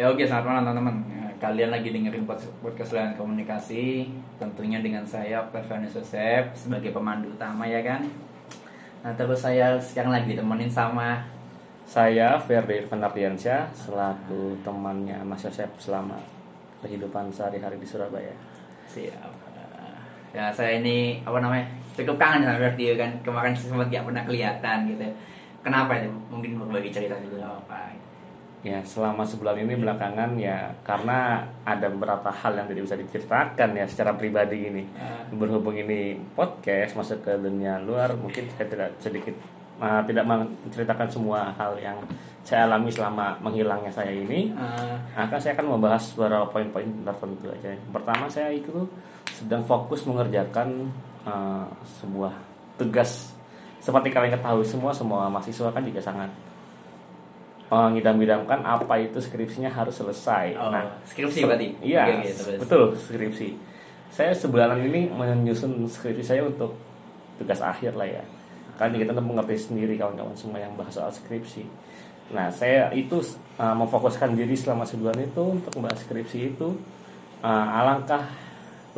Ya oke, selamat malam teman-teman. Ya, Kalian lagi dengerin pod- podcast Layan Komunikasi, tentunya dengan saya Pervanis Joseph sebagai pemandu utama ya kan. Nah terus saya sekarang lagi ditemenin sama Saya Ferdi Irfan Ardiansyah selaku temannya Mas Yosep selama kehidupan sehari-hari di Surabaya. siap. Ya saya ini apa namanya cukup kangen sama Ferdi kan kemarin sempat gak pernah kelihatan gitu. Kenapa itu? Mungkin berbagi cerita dulu apa? Ya selama sebulan ini belakangan ya karena ada beberapa hal yang tidak bisa diceritakan ya secara pribadi ini. Ah. Berhubung ini podcast masuk ke dunia luar mungkin saya tidak sedikit uh, tidak menceritakan semua hal yang saya alami selama menghilangnya saya ini. Eh, Akan saya akan membahas beberapa poin-poin tertentu aja. Pertama saya itu sedang fokus mengerjakan uh, sebuah tugas seperti kalian ketahui semua semua mahasiswa kan juga sangat mengidam-idamkan apa itu skripsinya harus selesai. Oh, nah, skripsi berarti? Iya, oke, terus. betul skripsi. Saya sebulanan ini menyusun skripsi saya untuk tugas akhir lah ya. Kan kita tentu mengerti sendiri kawan-kawan semua yang bahas soal skripsi. Nah, saya itu uh, memfokuskan diri selama sebulan itu untuk membahas skripsi itu. Uh, alangkah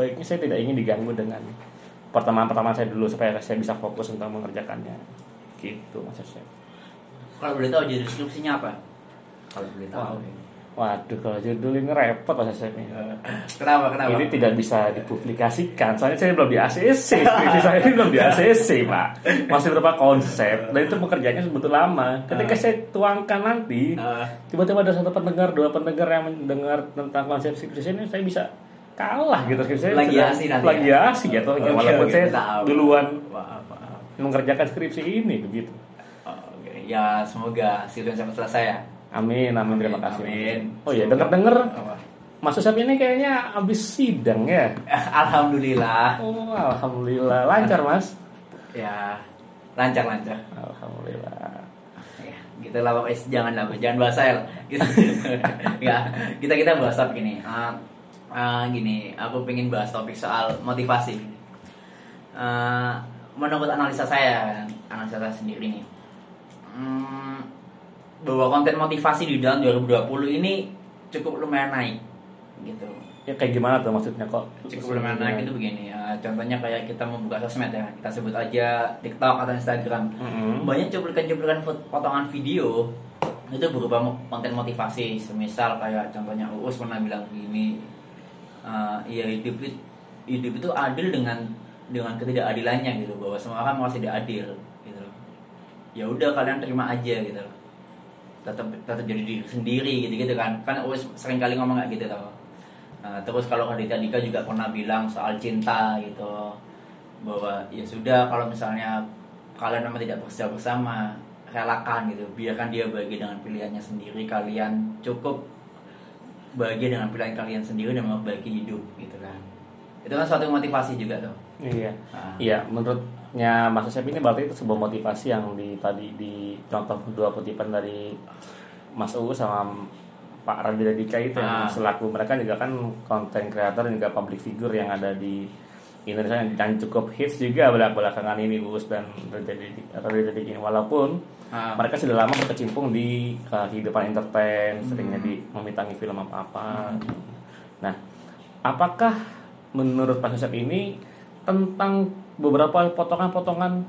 baiknya saya tidak ingin diganggu dengan pertemuan-pertemuan saya dulu supaya saya bisa fokus untuk mengerjakannya. Gitu, Mas Yosef. Kalau boleh tahu jadi deskripsinya apa? Kalau boleh tahu. Waduh, kalau judul ini repot Mas Yosef ini. Kenapa? Kenapa? Ini tidak bisa dipublikasikan, soalnya saya belum di ACC, skripsi saya ini belum di ACC, Pak. Masih berupa konsep, dan itu pekerjaannya betul lama. Ketika saya tuangkan nanti, Ah. tiba-tiba ada satu pendengar, dua pendengar yang mendengar tentang konsep skripsi ini, saya bisa kalah gitu skripsi saya. Plagiasi sudah- nanti ya? Plagiasi gitu, Oke, walaupun saya tahu. duluan mengerjakan skripsi ini begitu. Ya semoga sidang cepat selesai ya. Amin, amin, terima Amin, kasih. amin. Oh iya, denger-denger Apa? Mas Yosef ini kayaknya habis sidang ya. Alhamdulillah. Oh, alhamdulillah lancar mas. Ya, lancar lancar. Alhamdulillah. Ya, gitu lah pokoknya jangan lah, jangan bahas saya lah. Gitu. Nggak, kita kita bahas topik ini. Ah, ah, gini, aku pengen bahas topik soal motivasi. Ah, menurut analisa saya, analisa saya sendiri nih, hmm, bahwa konten motivasi di tahun 2020 ini cukup lumayan naik, gitu. Ya kayak gimana tuh maksudnya kok? cukup lumayan naik itu begini ya contohnya kayak kita membuka sosmed ya kita sebut aja TikTok atau Instagram Mm-mm. banyak cuplikan-cuplikan potongan video itu berupa konten motivasi semisal kayak contohnya Uus pernah bilang begini eh, ya hidup hidup itu adil dengan dengan ketidakadilannya gitu bahwa semua orang masih tidak adil. Ya udah kalian terima aja gitu loh. tetap tetap jadi diri sendiri gitu gitu kan kan Uus sering kali ngomong kayak gitu tau Nah, terus kalau Raditya Dika juga pernah bilang soal cinta gitu bahwa ya sudah kalau misalnya kalian memang tidak bekerja bersama relakan gitu biarkan dia bahagia dengan pilihannya sendiri kalian cukup bahagia dengan pilihan kalian sendiri dan memperbaiki hidup gitu kan itu kan suatu motivasi juga tuh Iya. Ah. Iya, menurutnya Mas Yosef ini berarti itu sebuah motivasi yang di tadi di contoh dua kutipan dari Mas Uu sama Pak Raditya Dika itu Ah. yang selaku mereka juga kan konten kreator dan juga public figure yang ada di Indonesia yang yang cukup hits juga belak belakangan ini Uus dan Raditya Dika Raditya Dika ini. walaupun Ah. mereka sudah lama berkecimpung di kehidupan entertain seringnya Hmm. di memintangi film apa apa nah apakah menurut Pak Yosef ini tentang beberapa potongan-potongan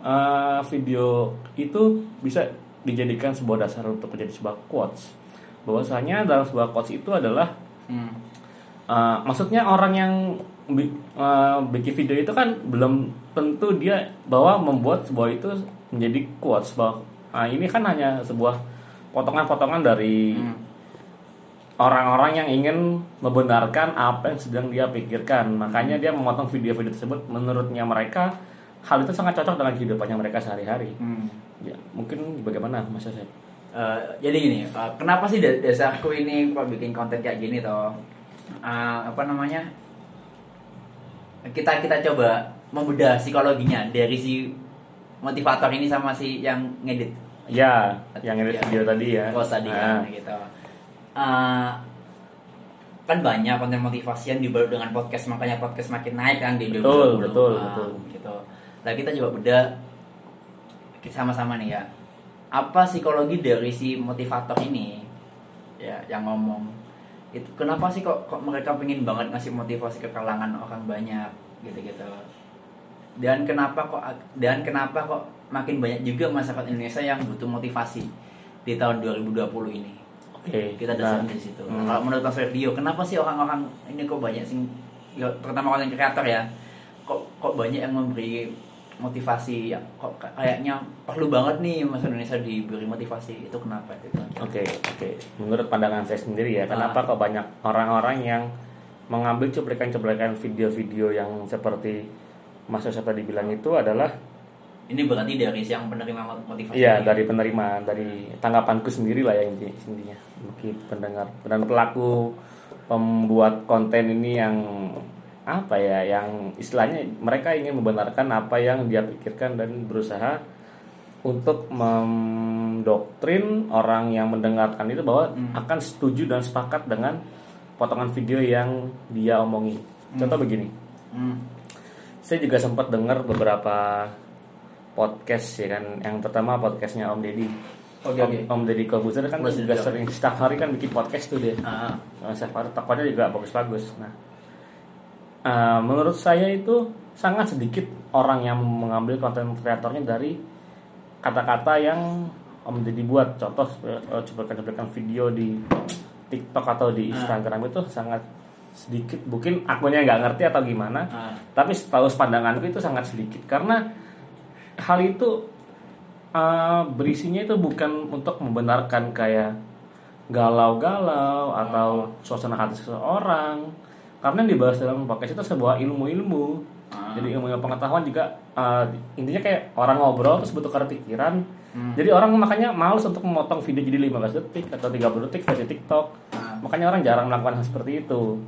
eh, video itu bisa dijadikan sebuah dasar untuk menjadi sebuah quotes bahwasanya dalam sebuah quotes itu adalah Hmm. eh, maksudnya orang yang bi- eh, bikin video itu kan belum tentu dia bahwa membuat sebuah itu menjadi quotes bahwa ah, ini kan hanya sebuah potongan-potongan dari Hmm. Orang-orang yang ingin membenarkan apa yang sedang dia pikirkan. Makanya dia memotong video-video tersebut menurutnya mereka hal itu sangat cocok dengan kehidupannya mereka sehari-hari. Hmm. Ya, mungkin bagaimana Mas Yosef? Eh, jadi gini, eh, kenapa sih da- dasarku ini kok bikin konten kayak gini toh? Eh, apa namanya? Kita kita coba membedah psikologinya dari si motivator ini sama si yang ngedit Ya, yang ini Ya. video tadi ya. post tadi Ah, kan gitu. Eh, kan banyak konten motivasi yang dibalut dengan podcast makanya podcast makin naik kan di Betul, 2020. betul, Ah, betul. gitu. Nah kita coba bedah kita sama-sama nih ya apa psikologi dari si motivator ini ya yang ngomong itu kenapa sih kok kok mereka pengen banget ngasih motivasi ke kalangan orang banyak gitu-gitu dan kenapa kok dan kenapa kok makin banyak juga masyarakat Indonesia yang butuh motivasi di tahun 2020 ini Oke. kita nah, dasarkan di situ. Nah, hmm. kalau menurut Mas Ferdio, kenapa sih orang-orang ini kok banyak sih, ya, terutama konten kreator ya, kok kok banyak yang memberi motivasi, ya, kok kayaknya perlu banget nih Mas Indonesia diberi motivasi, itu kenapa gitu? Oke, oke. Menurut pandangan saya sendiri ya, Ah. kenapa kok banyak orang-orang yang mengambil cuplikan-cuplikan video-video yang seperti Mas Yosef tadi bilang itu adalah Ini berarti dari yang penerima motivasi. Iya dari penerima dari tanggapanku sendiri lah ya inti intinya bagi pendengar dan pelaku pembuat konten ini yang apa ya yang istilahnya mereka ingin membenarkan apa yang dia pikirkan dan berusaha untuk mendoktrin orang yang mendengarkan itu bahwa Hmm. akan setuju dan sepakat dengan potongan video yang dia omongi. Contoh begini, Hmm. saya juga sempat dengar beberapa podcast ya kan? Yang pertama podcastnya Om Deddy. Oke, Om, oke. Om Deddy Kobuzer kan Mas juga sering setiap hari kan bikin podcast tuh dia. Ah, Nah, setiap hari takutnya juga bagus-bagus. Nah eh, menurut saya itu sangat sedikit orang yang mengambil konten kreatornya dari kata-kata yang Om Deddy buat. Contoh eh, cuplikan-cuplikan video di TikTok atau di Ah. Instagram itu sangat sedikit. Mungkin akunnya nggak ngerti atau gimana ah, tapi setahu pandanganku itu sangat sedikit. Karena hal itu uh, berisinya itu bukan untuk membenarkan kayak galau-galau atau suasana hati seseorang karena yang dibahas dalam podcast itu sebuah ilmu-ilmu Ah. jadi ilmu pengetahuan juga uh, intinya kayak orang ngobrol terus bertukar pikiran Hmm. jadi orang makanya males untuk memotong video jadi 15 detik atau 30 detik versi TikTok ah. makanya orang jarang melakukan hal seperti itu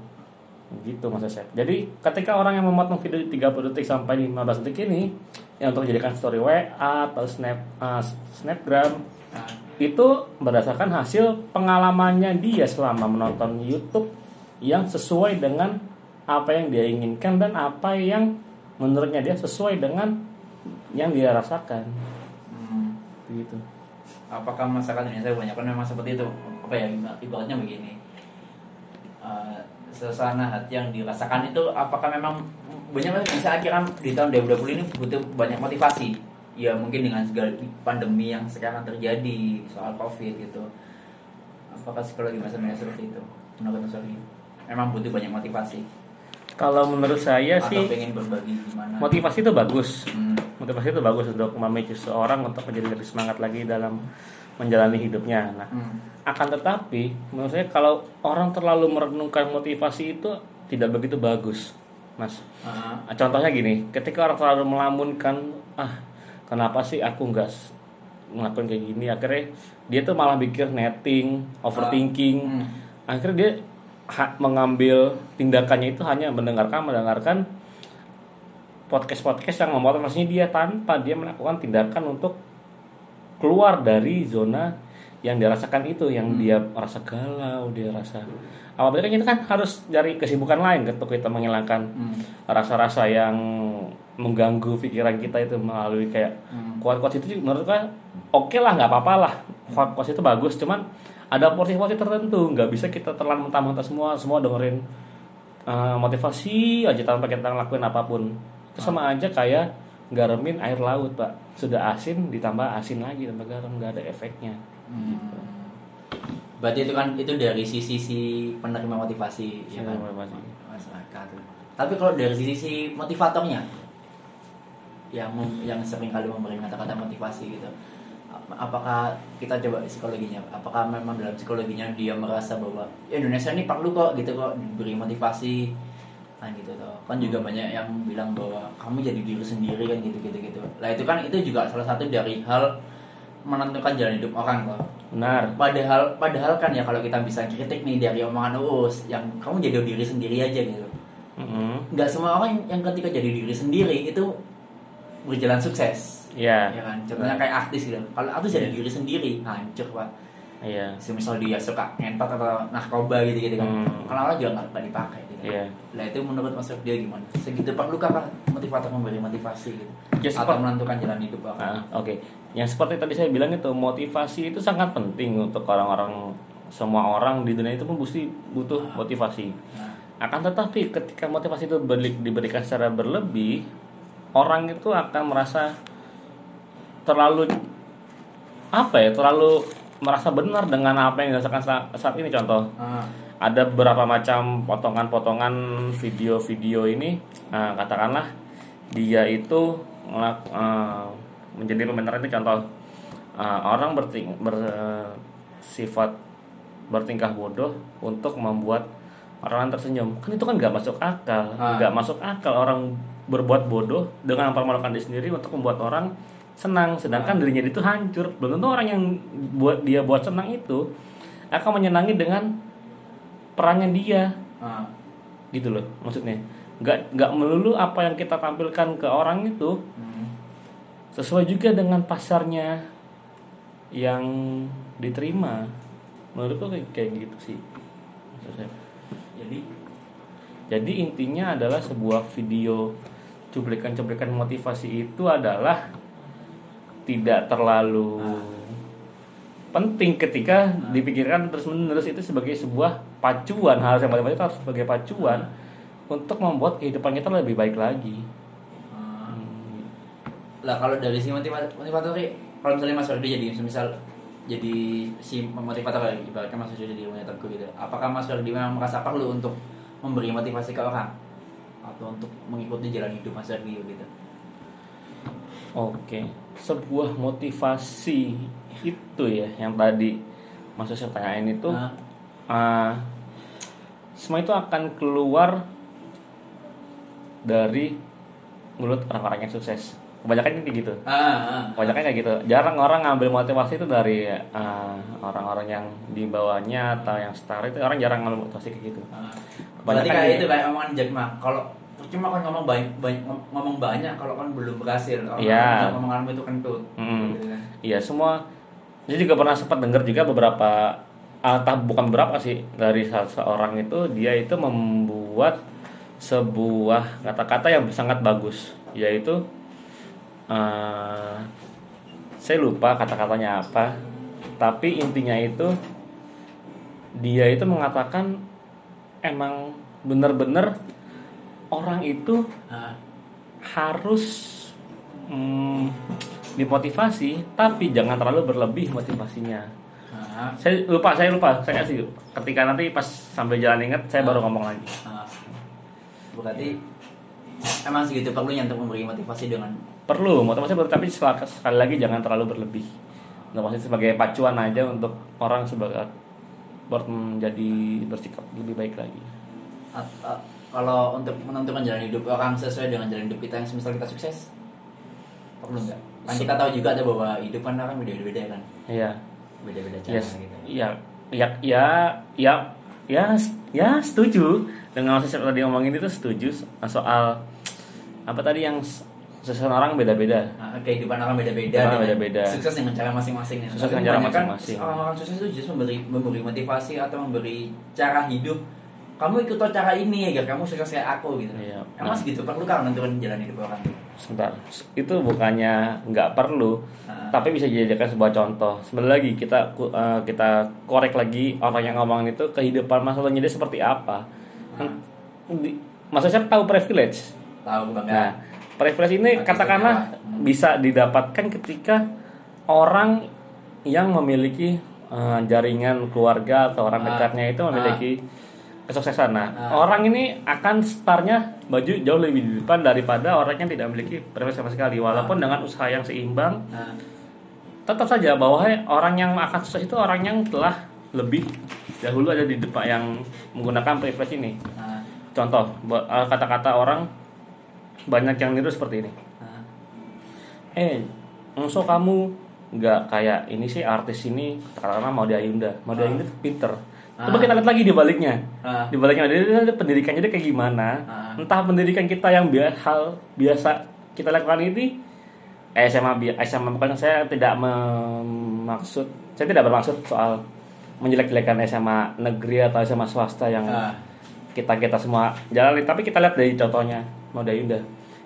gitu mas Yosef jadi ketika orang yang memotong video di 30 detik sampai 15 detik ini yang untuk dijadikan story WA atau snap uh, snapgram itu berdasarkan hasil pengalamannya dia selama menonton YouTube yang sesuai dengan apa yang dia inginkan dan apa yang menurutnya dia sesuai dengan yang dia rasakan. Hmm. gitu. Apakah masyarakat Indonesia banyak? Kan memang seperti itu. Apa ya ibaratnya begini. Eh, suasana hati yang dirasakan itu apakah memang banyak bisa akhirnya di tahun 2020 ini butuh banyak motivasi? Ya mungkin dengan segala pandemi yang sekarang terjadi soal covid gitu. Apakah psikologi bahasa Indonesia seperti itu? Menurut Mas Sorry memang butuh banyak motivasi. Kalau menurut saya atau sih pengen berbagi gimana motivasi itu bagus. Hmm, motivasi itu bagus untuk memicu seseorang untuk menjadi lebih semangat lagi dalam menjalani hidupnya. Nah, hmm, akan tetapi menurut saya kalau orang terlalu merenungkan motivasi itu tidak begitu bagus, Mas. ah, Nah, Contohnya gini, ketika orang terlalu melamunkan, ah kenapa sih aku nggak ngelakuin kayak gini, akhirnya dia tuh malah pikir netting, overthinking, hmm. akhirnya dia mengambil tindakannya itu hanya mendengarkan mendengarkan podcast podcast yang memotivasinya dia tanpa dia melakukan tindakan untuk keluar dari zona yang dirasakan itu yang Hmm. dia rasa galau dia rasa apa kan kita kan harus cari kesibukan lain ketika kita menghilangkan Hmm. rasa-rasa yang mengganggu pikiran kita itu melalui kayak Hmm. quote-quote itu menurut gue oke lah nggak apa-apa lah quote itu bagus cuman ada porsi-porsi tertentu nggak bisa kita telan mentah-mentah semua semua dengerin uh, motivasi aja tanpa kita ngelakuin apa pun itu sama aja kayak garemin air laut pak sudah asin ditambah asin lagi tambah garam nggak ada efeknya Hmm. Berarti itu kan itu dari sisi si penerima motivasi ya kan? Motivasi. masyarakat. Tapi kalau dari sisi si motivatornya yang mem- yang sering kali memberi kata-kata motivasi gitu. ap- Apakah kita coba psikologinya? Apakah memang dalam psikologinya dia merasa bahwa "Ya, Indonesia ini perlu kok gitu kok diberi motivasi kan gitu toh. Kan juga banyak yang bilang bahwa kamu jadi diri sendiri kan gitu gitu gitu. Lah itu kan itu juga salah satu dari hal menentukan jalan hidup orang kok. benar Padahal padahal kan ya kalau kita bisa kritik nih dari omongan Uus yang kamu jadi diri sendiri aja gitu. Nggak semua orang yang ketika jadi diri sendiri itu berjalan sukses. Iya. Ya kan? Contohnya kayak artis gitu. Kalau artis jadi diri sendiri, hancur pak. iya Semisal dia suka ngentot atau narkoba gitu gitu kan. Hmm. Kalau orang juga nggak dipakai gitu. Iya. Nah itu menurut Mas dia gimana? Segitu Pak, motivator memberi motivasi gitu? Ya, Atau menentukan jalan hidup orang? Ah, Oke, yang seperti tadi saya bilang itu motivasi itu sangat penting untuk orang-orang semua orang di dunia itu pun mesti butuh motivasi Nah, akan tetapi ketika motivasi itu beri- diberikan secara berlebih orang itu akan merasa terlalu apa ya terlalu merasa benar dengan apa yang dirasakan sa- saat ini contoh ah, ada beberapa macam potongan-potongan video-video ini. Nah, katakanlah dia itu ngelak- eh, menjadi pembenaran itu contoh eh, orang berting bersifat bertingkah bodoh untuk membuat orang lain tersenyum. Kan itu kan nggak masuk akal. Ah. nggak masuk akal orang berbuat bodoh dengan mempermalukan diri sendiri untuk membuat orang senang. Sedangkan dirinya itu hancur. Belum tentu orang yang buat dia buat senang itu akan menyenangi dengan perannya dia. Ah. gitu loh maksudnya. Nggak nggak melulu apa yang kita tampilkan ke orang itu Hmm. sesuai juga dengan pasarnya yang diterima. Menurutku kayak, kayak gitu sih maksudnya Jadi? Jadi intinya adalah sebuah video cuplikan-cuplikan motivasi itu adalah tidak terlalu penting ketika dipikirkan terus menerus itu sebagai sebuah pacuan hal yang paling itu harus sebagai pacuan untuk membuat kehidupan kita lebih baik lagi. ah. Hmm, lah kalau dari si motivator, kalau misalnya Mas Ferdi jadi misal jadi si motivator ya, ibaratnya Mas Ferdi jadi motivator gitu apakah Mas Ferdi memang merasa perlu untuk memberi motivasi ke orang atau untuk mengikuti jalan hidup Mas Ferdi gitu Oke, sebuah motivasi itu ya yang tadi Mas saya tanyain itu ah, semua itu akan keluar dari mulut orang-orang yang sukses. Kebanyakan kayak gitu. ah, ah. Kebanyakan kayak gitu. Jarang orang ngambil motivasi itu dari ah, orang-orang yang di bawahnya atau yang setara itu orang jarang ngambil motivasi kayak gitu. Ah. Kebanyakan Berarti kayak itu kayak omongan Jack Ma kalau cuma kan ngomong banyak, banyak ngomong banyak kalau kan belum berhasil orang Iya. omonganmu itu kentut Hmm. gitu kan. Iya semua. Saya juga pernah sempat dengar juga beberapa, atau bukan beberapa sih dari salah seorang itu dia itu membuat sebuah kata-kata yang sangat bagus, yaitu eh, saya lupa kata-katanya apa, tapi intinya itu dia itu mengatakan emang benar-benar orang itu Ah, harus mm, dimotivasi tapi jangan terlalu berlebih motivasinya ah, saya lupa saya lupa. Saya kasih ketika nanti pas sambil jalan ingat saya baru ngomong lagi. Ah. berarti emang segitu perlunya untuk memberi motivasi dengan perlu motivasi perlu tapi sekali lagi jangan terlalu berlebih. Motivasi sebagai pacuan aja untuk orang sebagai ber- menjadi bersikap lebih baik lagi. Kalau untuk menentukan jalan hidup orang sesuai dengan jalan hidup kita yang semisal kita sukses perlu nggak? Kan kita tahu juga ada bahwa hidup kan orang beda-beda kan, iya beda-beda cara yes gitu. iya ya ya ya ya ya setuju dengan yang tadi ngomongin itu setuju soal apa tadi yang sesuatu orang beda-beda Nah, kehidupan orang beda-beda, dengan beda-beda. sukses dengan cara masing-masing. Sukses dengan cara masing-masing. Orang-orang sukses itu justru memberi memberi motivasi atau memberi cara hidup. Kamu ikut cara ini agar kamu sukses kayak aku gitu. Iya. Emang Nah. segitu perlu kan menentukan jalan hidup orang? sebentar itu bukannya nggak perlu Nah. tapi bisa dijadikan sebuah contoh sebentar lagi kita eh, kita korek lagi orang yang ngomongin itu kehidupan masalahnya dia seperti apa kan di- maksudnya tahu privilege Tahu bangga. nah privilege ini Artis katakanlah istimewa. bisa didapatkan ketika orang yang memiliki eh, jaringan keluarga atau orang Ah. dekatnya itu memiliki kesuksesan. Nah, Ah. orang ini akan startnya baju jauh lebih di depan daripada orang yang tidak memiliki privilege sama sekali. Walaupun dengan usaha yang seimbang, Nah, tetap saja bahwa orang yang akan sukses itu orang yang telah lebih dahulu ada di depan yang menggunakan privilege ini. nah, Contoh, eh, kata-kata orang banyak yang niru seperti ini. nah. Eh, maksud kamu nggak kayak ini sih artis ini katakanlah mau Ayunda. Mau Ayunda tuh pinter. Coba Ah. kita lihat lagi di baliknya. Ah. Di baliknya ada pendidikannya dia kayak gimana. Ah. Entah pendidikan kita yang biasa hal biasa kita lakukan ini eh, SMA bi- SMA bukan saya tidak memaksud saya tidak bermaksud soal menjelek-jelekan SMA negeri atau SMA swasta yang Ah. kita kita semua jalani tapi kita lihat dari contohnya Mauda Yunda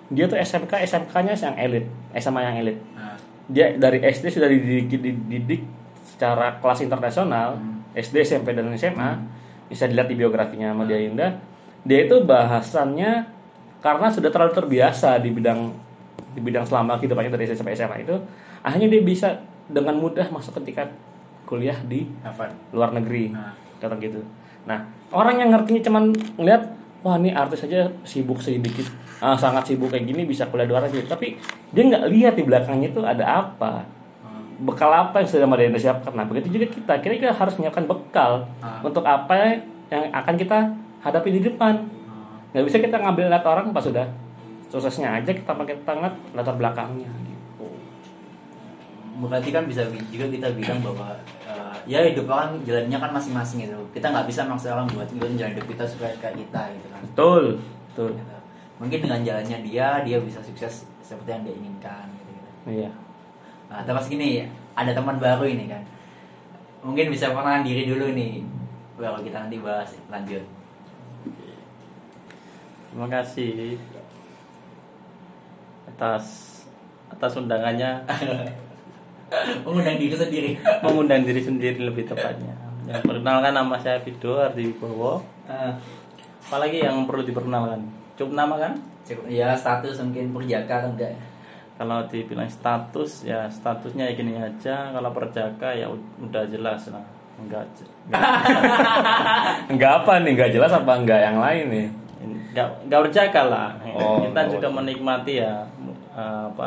dia tuh SMK SMK-nya yang elit SMA yang elit Nah, dia dari SD sudah dididik, dididik secara kelas internasional Hmm. SD SMP dan SMA bisa dilihat di biografinya Madia Indah dia itu bahasannya karena sudah terlalu terbiasa di bidang di bidang selama kehidupannya dari SD sampai SMA itu akhirnya dia bisa dengan mudah masuk ke tingkat kuliah di Harvard luar negeri Nah. kata gitu nah orang yang ngertinya cuman ngeliat wah ini artis aja sibuk sedikit ah, sangat sibuk kayak gini bisa kuliah di luar negeri tapi dia nggak lihat di belakangnya itu ada apa. Bekal apa yang sudah Madinah siapkan nah begitu juga kita kira kita harus menyiapkan bekal Ah. untuk apa yang akan kita hadapi di depan Hmm. nggak bisa kita ngambil lihat orang pas sudah suksesnya aja kita pakai tangan latar belakangnya gitu berarti kan bisa juga kita bilang bahwa eh, ya hidup orang jalannya kan masing-masing gitu kita nggak bisa maksa orang buat ngikutin jalan hidup kita supaya kayak kita gitu kan betul betul Gitu. mungkin dengan jalannya dia dia bisa sukses seperti yang dia inginkan gitu, gitu. iya Nah, terus gini ada teman baru ini kan mungkin bisa perkenalan diri dulu nih baru kita nanti bahas lanjut Terima kasih atas atas undangannya mengundang diri sendiri mengundang diri sendiri lebih tepatnya. Yang perkenalkan nama saya Vido Ardi Wibowo. Eh, Apalagi yang perlu diperkenalkan? Cukup nama kan? cukup ya status mungkin perjaka atau enggak Kalau dibilang status ya statusnya ya gini aja. Kalau perjaka ya ud- udah jelas lah. Enggak enggak, nggak apa nih nggak jelas apa nggak yang lain nih enggak, enggak berjaka lah. Oh, Kita enggak juga berjaka. menikmati ya eh, apa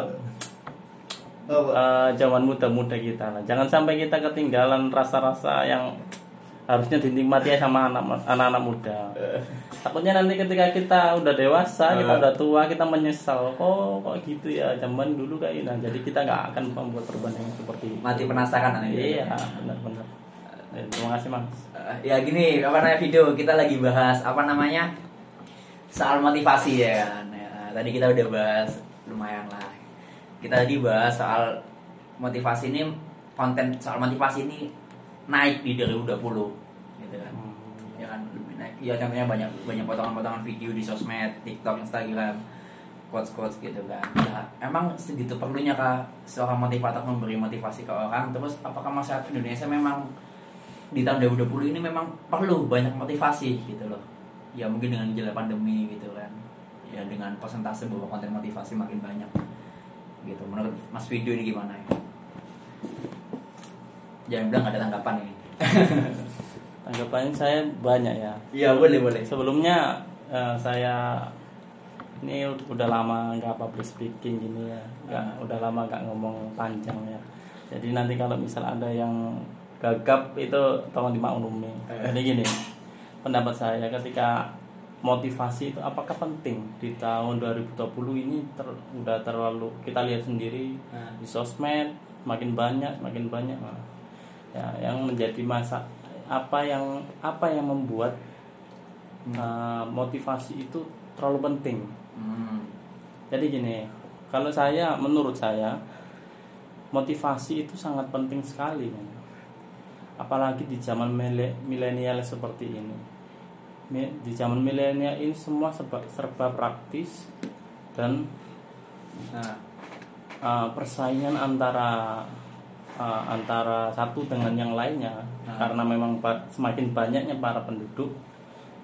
eh, zaman muda-muda kita lah. Jangan sampai kita ketinggalan rasa-rasa yang harusnya dinikmati ya sama anak- anak-anak muda. Takutnya nanti ketika kita udah dewasa, kita udah tua, kita menyesal. Oh, kok gitu ya zaman dulu kayak nah, Jadi kita nggak akan membuat perbandingan seperti itu. mati penasaran Iya, benar-benar. Eh, Terima kasih mas. Eh, ya gini apa namanya video kita lagi bahas apa namanya soal motivasi ya kan Ya, tadi kita udah bahas lumayan lah kita tadi bahas soal motivasi ini konten soal motivasi ini naik di 2020 gitu kan. Ya kan lebih naik. Ya contohnya banyak banyak potongan-potongan video di sosmed TikTok Instagram quotes quotes gitu kan. Ya, emang segitu perlunya kah seorang motivator memberi motivasi ke orang. Terus apakah masyarakat Indonesia memang di tahun 2020 ini memang perlu banyak motivasi gitu loh. Ya mungkin dengan jela pandemi gitu kan. Ya dengan persentase bahwa konten motivasi makin banyak gitu. Menurut Mas Video ini gimana ya jangan bilang gak ada tanggapan ini Tanggapannya saya banyak ya. iya boleh boleh Sebelumnya eh, saya ini udah lama nggak public speaking gini ya, nggak udah lama nggak ngomong panjang ya. Jadi nanti kalau misal ada yang gagap itu tolong dimaklumi. Jadi gini, pendapat saya ketika motivasi itu apakah penting di tahun 2020 ini ter, udah terlalu kita lihat sendiri Nah. di sosmed makin banyak makin banyak ya yang menjadi masa apa yang apa yang membuat uh, motivasi itu terlalu penting. Hmm. jadi gini kalau saya menurut saya motivasi itu sangat penting sekali apalagi di zaman mile- milenial seperti ini. Di zaman milenial ini semua serba, serba praktis dan nah. uh, persaingan antara uh, antara satu dengan yang lainnya. Nah. karena memang semakin banyaknya para penduduk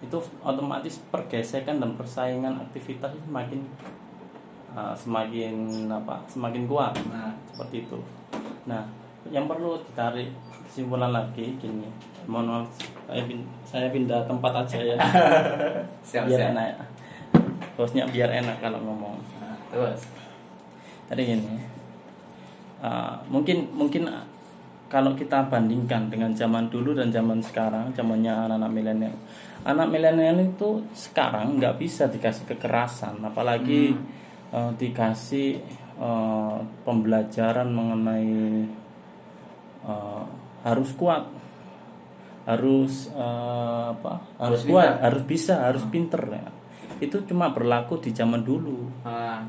itu otomatis pergesekan dan persaingan aktivitas semakin uh, semakin apa semakin kuat. Nah seperti itu. Nah yang perlu ditarik kesimpulan lagi gini. Mohon maaf saya, pin- saya pindah tempat aja ya. Siap biar siap. enak. Bosnya biar enak kalau ngomong. Nah, terus? Tadi gini, uh, mungkin mungkin kalau kita bandingkan dengan zaman dulu dan zaman sekarang, zamannya anak-anak milenial, anak milenial itu sekarang nggak bisa dikasih kekerasan, apalagi uh, dikasih uh, pembelajaran mengenai uh, harus kuat, harus uh, apa? Harus, Harus kuat, pintar. harus bisa, harus pinter ya. Itu cuma berlaku di zaman dulu Ah,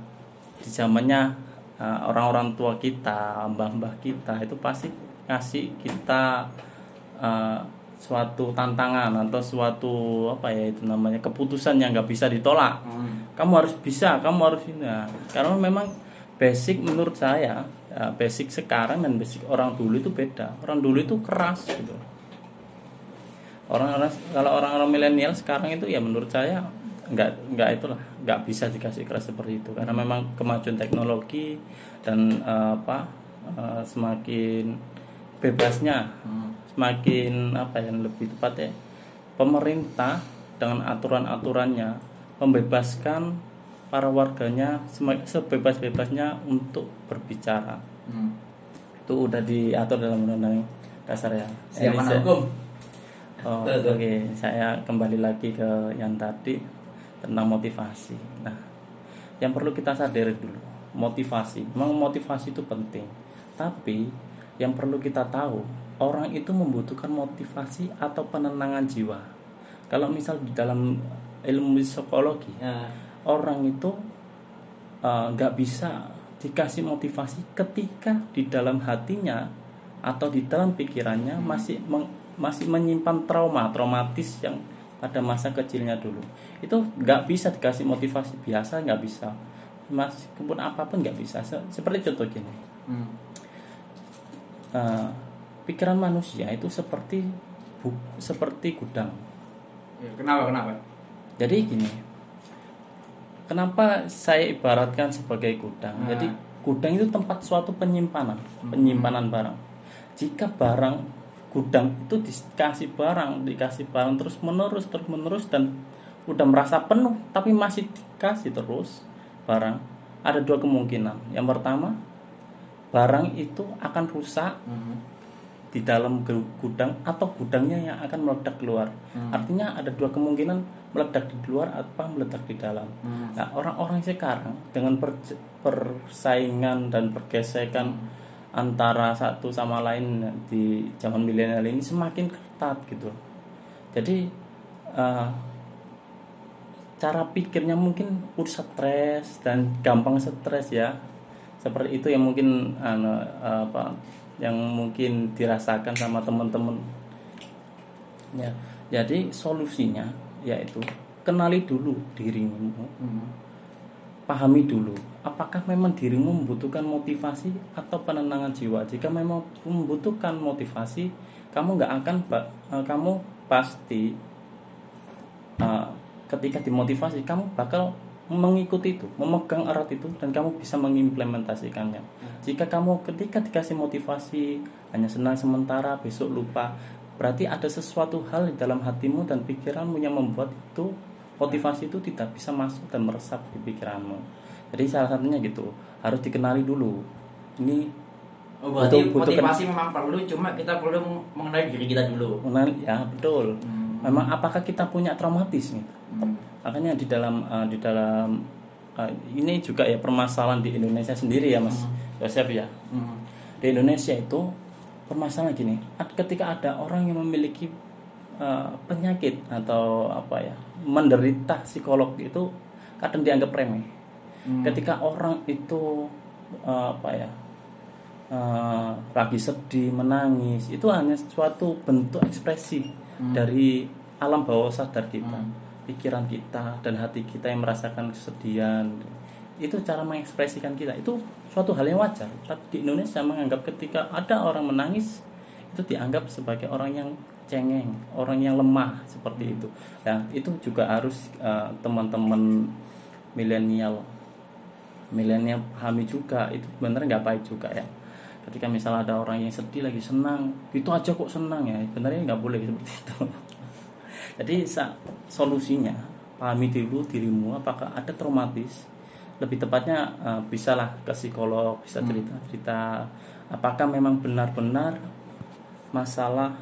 di zamannya uh, orang-orang tua kita, mbah-mbah kita itu pasti ngasih kita uh, suatu tantangan atau suatu apa ya itu namanya keputusan yang nggak bisa ditolak. hmm. Kamu harus bisa, kamu harus ini. Nah, karena memang basic menurut saya ya, basic sekarang dan basic orang dulu itu beda. Orang dulu itu keras gitu. orang-orang kalau orang-orang milenial sekarang itu ya menurut saya nggak nggak itulah nggak bisa dikasih keras seperti itu karena memang kemajuan teknologi dan eh, apa eh, semakin bebasnya Hmm. semakin apa yang lebih tepat ya pemerintah dengan aturan-aturannya membebaskan para warganya sebebas-bebasnya untuk berbicara Hmm. itu udah diatur dalam undang-undang dasar ya Siap Ini anak saya- hukum. Oh, oke saya kembali lagi ke yang tadi tentang motivasi. Nah yang perlu kita sadari dulu motivasi. Memang motivasi itu penting. Tapi yang perlu kita tahu orang itu membutuhkan motivasi atau penenangan jiwa. Kalau misal di dalam ilmu psikologi Ya. orang itu uh, nggak bisa dikasih motivasi ketika di dalam hatinya atau di dalam pikirannya masih meng- masih menyimpan trauma traumatis yang pada masa kecilnya dulu itu nggak bisa dikasih motivasi biasa nggak bisa meskipun apa pun nggak bisa Se- seperti contoh gini Hmm. uh, pikiran manusia itu seperti bu- seperti gudang Ya, Kenapa kenapa? Jadi gini, kenapa saya ibaratkan sebagai gudang? Nah. Jadi gudang itu tempat suatu penyimpanan, penyimpanan barang. Jika barang gudang itu dikasih barang, dikasih barang terus menerus terus menerus dan udah merasa penuh tapi masih dikasih terus barang, ada dua kemungkinan. Yang pertama, barang itu akan rusak Hmm. di dalam gu- gudang atau gudangnya yang akan meledak keluar. Hmm. Artinya ada dua kemungkinan meledak di luar atau meledak di dalam. Hmm. Nah, orang-orang sekarang dengan per- persaingan dan pergesekan antara satu sama lain di zaman milenial ini semakin ketat gitu. Jadi eh, cara pikirnya mungkin udah stres dan gampang stres ya. Seperti itu yang mungkin anu, apa yang mungkin dirasakan sama teman-teman. Ya, jadi solusinya yaitu kenali dulu dirimu Hmm. pahami dulu apakah memang dirimu membutuhkan motivasi atau penenangan jiwa? Jika memang membutuhkan motivasi kamu nggak akan eh, kamu pasti eh, ketika dimotivasi kamu bakal mengikuti itu memegang erat itu dan kamu bisa mengimplementasikannya. Jika kamu ketika dikasih motivasi hanya senang sementara besok lupa berarti ada sesuatu hal di dalam hatimu dan pikiranmu yang membuat itu motivasi itu tidak bisa masuk dan meresap di pikiranmu jadi salah satunya gitu harus dikenali dulu ini Oh, berarti Butuh- butuh motivasi memang perlu, cuma kita perlu mengenali diri kita dulu. mengenali ya betul Hmm. memang apakah kita punya traumatis gitu Hmm. makanya di dalam eh, di dalam eh, ini juga ya permasalahan di Indonesia sendiri ya mas Yosef ya Hmm. di Indonesia itu permasalahan gini ketika ada orang yang memiliki eh, penyakit atau apa ya menderita psikolog itu kadang dianggap remeh Hmm. ketika orang itu eh, apa ya eh, lagi sedih menangis itu hanya suatu bentuk ekspresi dari alam bawah sadar kita Hmm. pikiran kita dan hati kita yang merasakan kesedihan. Itu cara mengekspresikan kita. Itu suatu hal yang wajar. Tapi di Indonesia menganggap ketika ada orang menangis itu dianggap sebagai orang yang cengeng orang yang lemah seperti itu. Nah itu juga harus eh, teman-teman milenial milenial pahami juga itu sebenarnya nggak baik juga ya. Ketika misalnya ada orang yang sedih lagi senang itu aja kok senang ya. Sebenarnya nggak boleh seperti itu. Jadi solusinya pahami dulu dirimu apakah ada traumatis? Lebih tepatnya eh, bisalah ke psikolog bisa cerita cerita apakah memang benar-benar masalah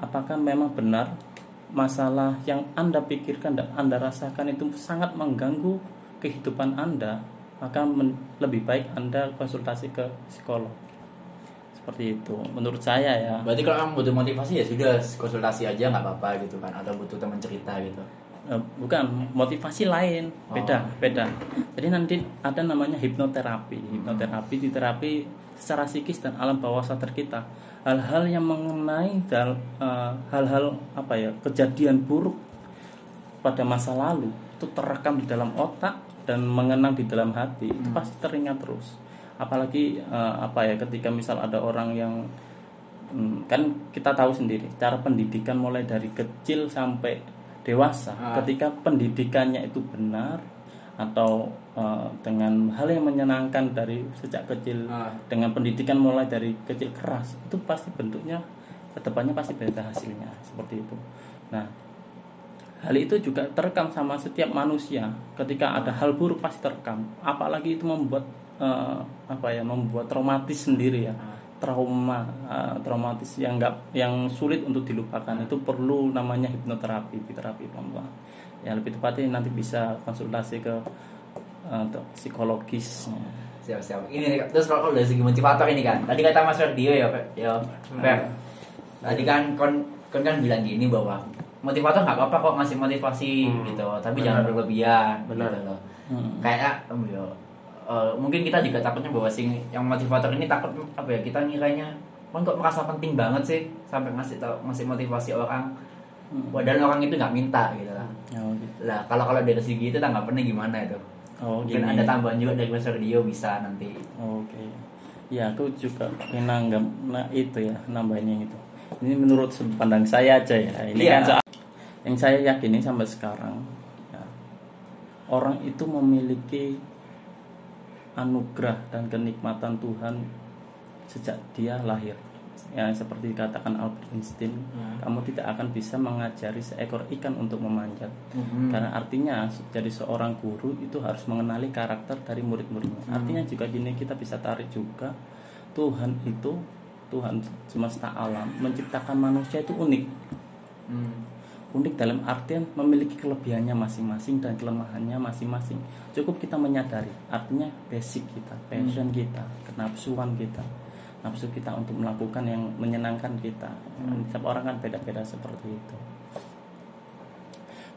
apakah memang benar masalah yang anda pikirkan dan anda rasakan itu sangat mengganggu kehidupan anda maka men- lebih baik anda konsultasi ke psikolog. Seperti itu menurut saya ya. Berarti kalau kamu butuh motivasi ya sudah konsultasi aja nggak apa-apa gitu kan, atau butuh teman cerita gitu. Eh, bukan motivasi lain. Beda Oh. beda. Jadi nanti ada namanya hipnoterapi. Hipnoterapi di terapi secara psikis dan alam bawah sadar kita. Hal-hal yang mengenai dal- eh, hal-hal apa ya kejadian buruk pada masa lalu itu terekam di dalam otak dan mengenang di dalam hati itu pasti teringat terus apalagi eh, apa ya ketika misal ada orang yang Hmm, kan kita tahu sendiri cara pendidikan mulai dari kecil sampai dewasa Ah. ketika pendidikannya itu benar atau eh, dengan hal yang menyenangkan dari sejak kecil Ah. dengan pendidikan mulai dari kecil keras itu pasti bentuknya ke depannya pasti beda hasilnya seperti itu nah hal itu juga terekam sama setiap manusia. Ketika ada hal buruk pasti terekam. Apalagi itu membuat eh, apa ya membuat traumatis sendiri ya. Trauma eh, traumatis yang enggak yang sulit untuk dilupakan. Itu perlu namanya hipnoterapi terapi pelan ya lebih tepatnya nanti bisa konsultasi ke untuk psikologis. Siap siap ini nih, terus kalau dari segi motivator ini kan. Tadi kata Mas Ferdio ya Pak ya Fer. tadi kan kon kon kan bilang gini bahwa motivator nggak apa-apa kok ngasih motivasi Hmm, gitu tapi benar. jangan berlebihan Benar. gitu loh Hmm. kayak ya, eh, mungkin kita juga takutnya bahwa sing yang motivator ini takut apa ya kita ngiranya kon kok merasa penting banget sih sampai ngasih tau ngasih motivasi orang Hmm. padahal orang itu nggak minta gitu lah Oh, gitu. lah kalau kalau dari segi itu tanggapannya gimana itu Oh, mungkin gini. ada tambahan juga dari Mas Ferdio bisa nanti Oke. Ya, aku juga pengen nanggap nah itu ya, nambahin yang itu. Ini menurut pandang saya aja ya. Ini Iya. kan soal yang saya yakini sampai sekarang ya, orang itu memiliki anugerah dan kenikmatan Tuhan sejak dia lahir. Ya, seperti dikatakan Albert Einstein, Hmm. kamu tidak akan bisa mengajari seekor ikan untuk memanjat. Mhm. Karena artinya jadi seorang guru itu harus mengenali karakter dari murid-muridnya. Hmm. Artinya juga gini kita bisa tarik juga Tuhan itu Tuhan semesta alam menciptakan manusia itu unik. Hmm. Unik dalam artian memiliki kelebihannya masing-masing dan kelemahannya masing-masing. Cukup kita menyadari. Artinya basic kita, passion kita, kenapsuan kita. Nafsu kita untuk melakukan yang menyenangkan kita. Setiap orang kan beda-beda seperti itu.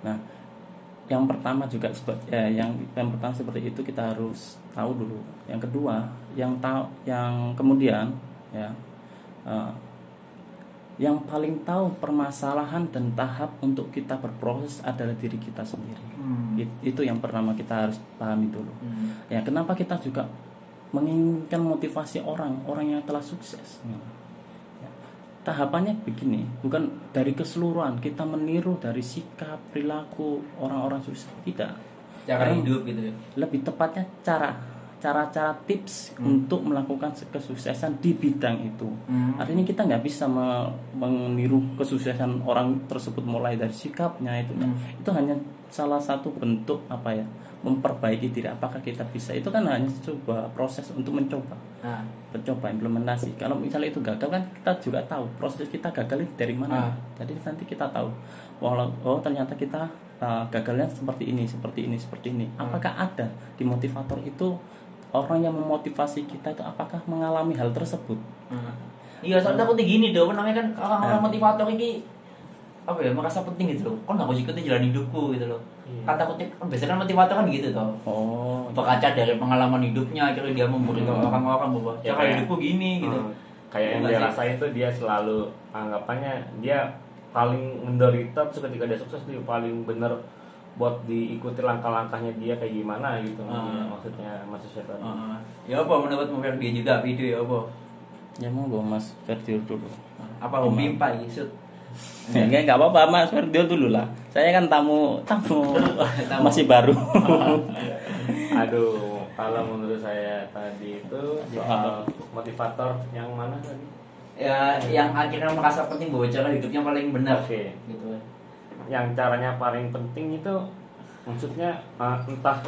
Nah, yang pertama juga seperti ya, yang yang pertama seperti itu kita harus tahu dulu. Yang kedua, yang tahu yang kemudian ya eh, yang paling tahu permasalahan dan tahap untuk kita berproses adalah diri kita sendiri. Hmm. It- Itu yang pertama kita harus pahami dulu. Hmm. Ya, kenapa kita juga menginginkan motivasi orang, orang yang telah sukses. Ya. Tahapannya begini, bukan dari keseluruhan kita meniru dari sikap, perilaku orang-orang sukses, tidak. cara Karena hidup gitu ya Lebih tepatnya cara, cara-cara tips untuk melakukan kesuksesan di bidang itu. Hmm. Artinya kita nggak bisa me- meniru kesuksesan orang tersebut mulai dari sikapnya itu. Hmm. Itu hanya salah satu bentuk apa ya memperbaiki diri. Apakah kita bisa? Itu kan hanya coba proses untuk mencoba, nah mencoba implementasi. Kalau misalnya itu gagal kan kita juga tahu proses kita gagal itu dari mana. Ah. Jadi nanti kita tahu, walau oh ternyata kita uh, gagalnya seperti ini, seperti ini, seperti ini. Apakah ada di motivator itu orang yang memotivasi kita itu apakah mengalami hal tersebut? Hmm. iya soalnya takutnya gini dong namanya kan orang-orang motivator ini apa ya merasa penting gitu loh. Kan aku ikutin jalan hidupku gitu loh. Kan takutnya kan biasanya kan motivator kan gitu toh. Oh, berkaca dari pengalaman hidupnya akhirnya dia memberitahu orang-orang bahwa Ya, cara kayak- hidupku gini gitu. Hmm, kayak yang Bukan dia rasain tuh dia selalu anggapannya dia paling menderita terus ketika dia sukses dia paling bener buat diikuti langkah-langkahnya dia kayak gimana gitu Ah. maksudnya maksudnya tadi Heeh. ya apa menurut Mas dia juga video ya apa ya mau gue Mas Ferdio dulu. apa hobi pak Yusuf Ya, enggak enggak apa-apa Mas Ferdio dulu lah. Saya kan tamu tamu Tamu. masih baru. aduh kalau menurut saya tadi itu soal motivator yang mana tadi ya yang akhirnya merasa penting bahwa cara hidupnya paling benar Oke. gitu yang caranya paling penting itu maksudnya uh, entah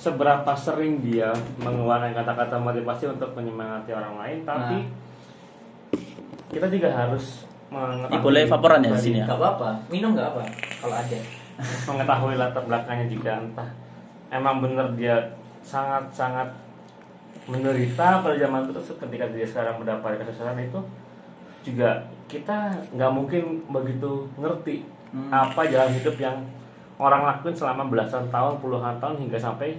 seberapa sering dia mengeluarkan kata-kata motivasi untuk menyemangati orang lain tapi Nah. kita juga harus mengetahui boleh vaporan ya di sini ya? nggak apa-apa minum nggak apa kalau ada mengetahui latar belakangnya juga entah emang bener dia sangat-sangat menderita pada zaman itu ketika dia sekarang mendapat kesuksesan itu juga kita nggak mungkin begitu ngerti Hmm. apa jalan hidup yang orang lakuin selama belasan tahun puluhan tahun hingga sampai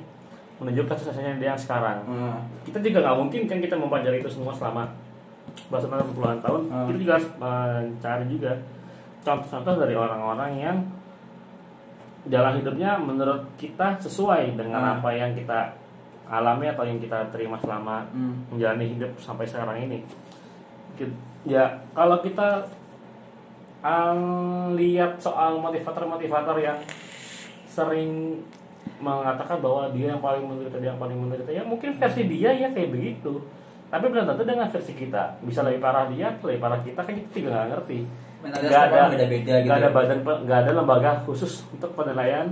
menuju kesuksesannya dia yang sekarang Hmm. kita juga nggak mungkin kan kita mempelajari itu semua selama belasan tahun puluhan tahun Hmm. kita juga harus mencari juga contoh-contoh dari orang-orang yang jalan hidupnya menurut kita sesuai dengan Hmm. apa yang kita alami atau yang kita terima selama Hmm. menjalani hidup sampai sekarang ini. Ya kalau kita um, lihat soal motivator-motivator yang sering mengatakan bahwa dia yang paling menderita dia yang paling menderita. Ya mungkin versi dia ya kayak begitu. Tapi belum tentu dengan versi kita. Bisa lebih parah dia lebih parah kita kan kita juga nggak ngerti. Mentalitas nggak ada orang beda-beda gitu nggak ada ya. badan nggak ada lembaga khusus untuk penilaian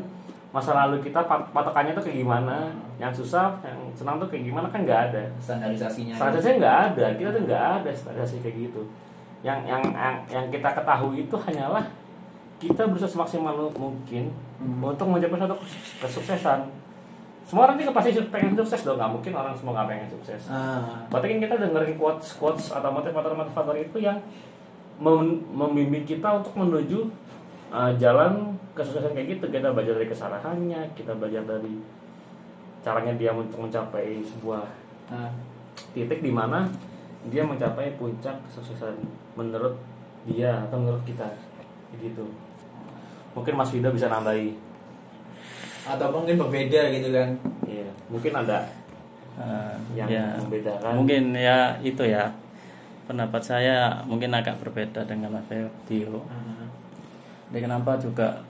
masa lalu kita pat- patokannya tuh kayak gimana yang susah yang senang tuh kayak gimana kan nggak ada. Standarisasinya. Standarisasi nggak ada kita tuh nggak ada standarisasi kayak gitu yang yang yang, kita ketahui itu hanyalah kita berusaha semaksimal mungkin Hmm. untuk mencapai suatu kesuksesan. Semua orang ini pasti pengen sukses dong nggak mungkin orang semua nggak pengen sukses. Ah. Berarti kan kita dengerin quotes quotes atau motivator motivator itu yang mem- membimbing kita untuk menuju uh, jalan kesuksesan kayak gitu. Kita belajar dari kesalahannya kita belajar dari caranya dia untuk mencapai sebuah ah. titik di mana dia mencapai puncak kesuksesan menurut dia atau menurut kita. Gitu. Mungkin Mas Wida bisa nambahi. Atau mungkin berbeda gitu kan. Iya, mungkin ada Eh, yang ya. membedakan. Mungkin ya itu ya. Pendapat saya mungkin agak berbeda dengan Mas Dio Dan kenapa juga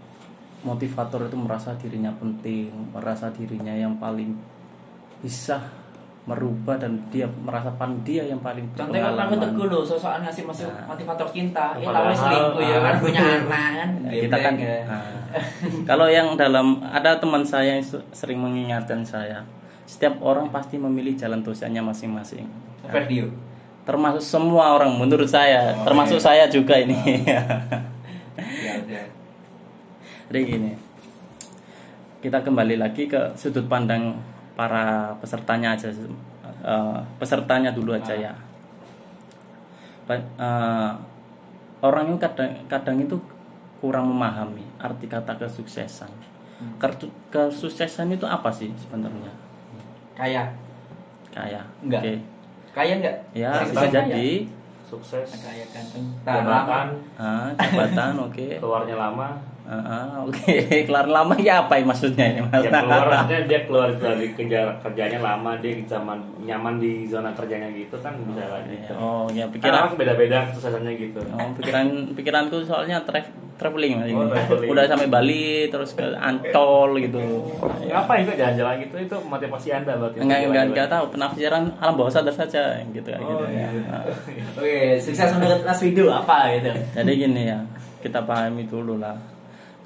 motivator itu merasa dirinya penting, merasa dirinya yang paling bisa merubah dan dia merasa pan dia yang paling Contohnya kan aku berpengalaman. teguh loh, sosokan ngasih masuk Nah. motivator cinta. Ya tahu selingkuh ya kan ah. punya anak kan. Ya, kita kan ya. nah, kalau yang dalam ada teman saya yang sering mengingatkan saya setiap orang pasti memilih jalan dosanya masing-masing Verdio. termasuk semua orang menurut saya Oh, termasuk iya. saya juga ini Ya udah. jadi gini kita kembali lagi ke sudut pandang para pesertanya aja Eh, pesertanya dulu aja Ah. ya Ba- eh, orang itu kadang kadang itu kurang memahami arti kata kesuksesan Hmm. Kertu- kesuksesan itu apa sih sebenarnya Kaya. kayak Enggak. oke Kaya enggak? ya Sukses bisa kaya. jadi sukses Kaya ganteng. Lama. jabatan ah, jabatan oke keluarnya lama Ah, ah, oke kelar lama ya apa ya maksudnya ini mas dia keluar maksudnya dia keluar dari kerja kerjanya lama dia zaman nyaman di zona kerjanya gitu kan bisa lah gitu oh ya pikiran pikiran beda beda kesuksesannya gitu Oh, pikiran pikiranku soalnya tra- traveling Mas, ini. Oh, traveling. Udah sampai Bali terus ke Ancol gitu. ngapain kok jalan-jalan gitu itu motivasi anda berarti Enggak enggak Jalan-jalan. enggak tahu penafsiran alam bawah sadar saja gitu kayak Oh, gitu ya. iya. Nah, Oke, sukses menurut Mas Widu apa gitu? Jadi gini ya, kita pahami dulu lah.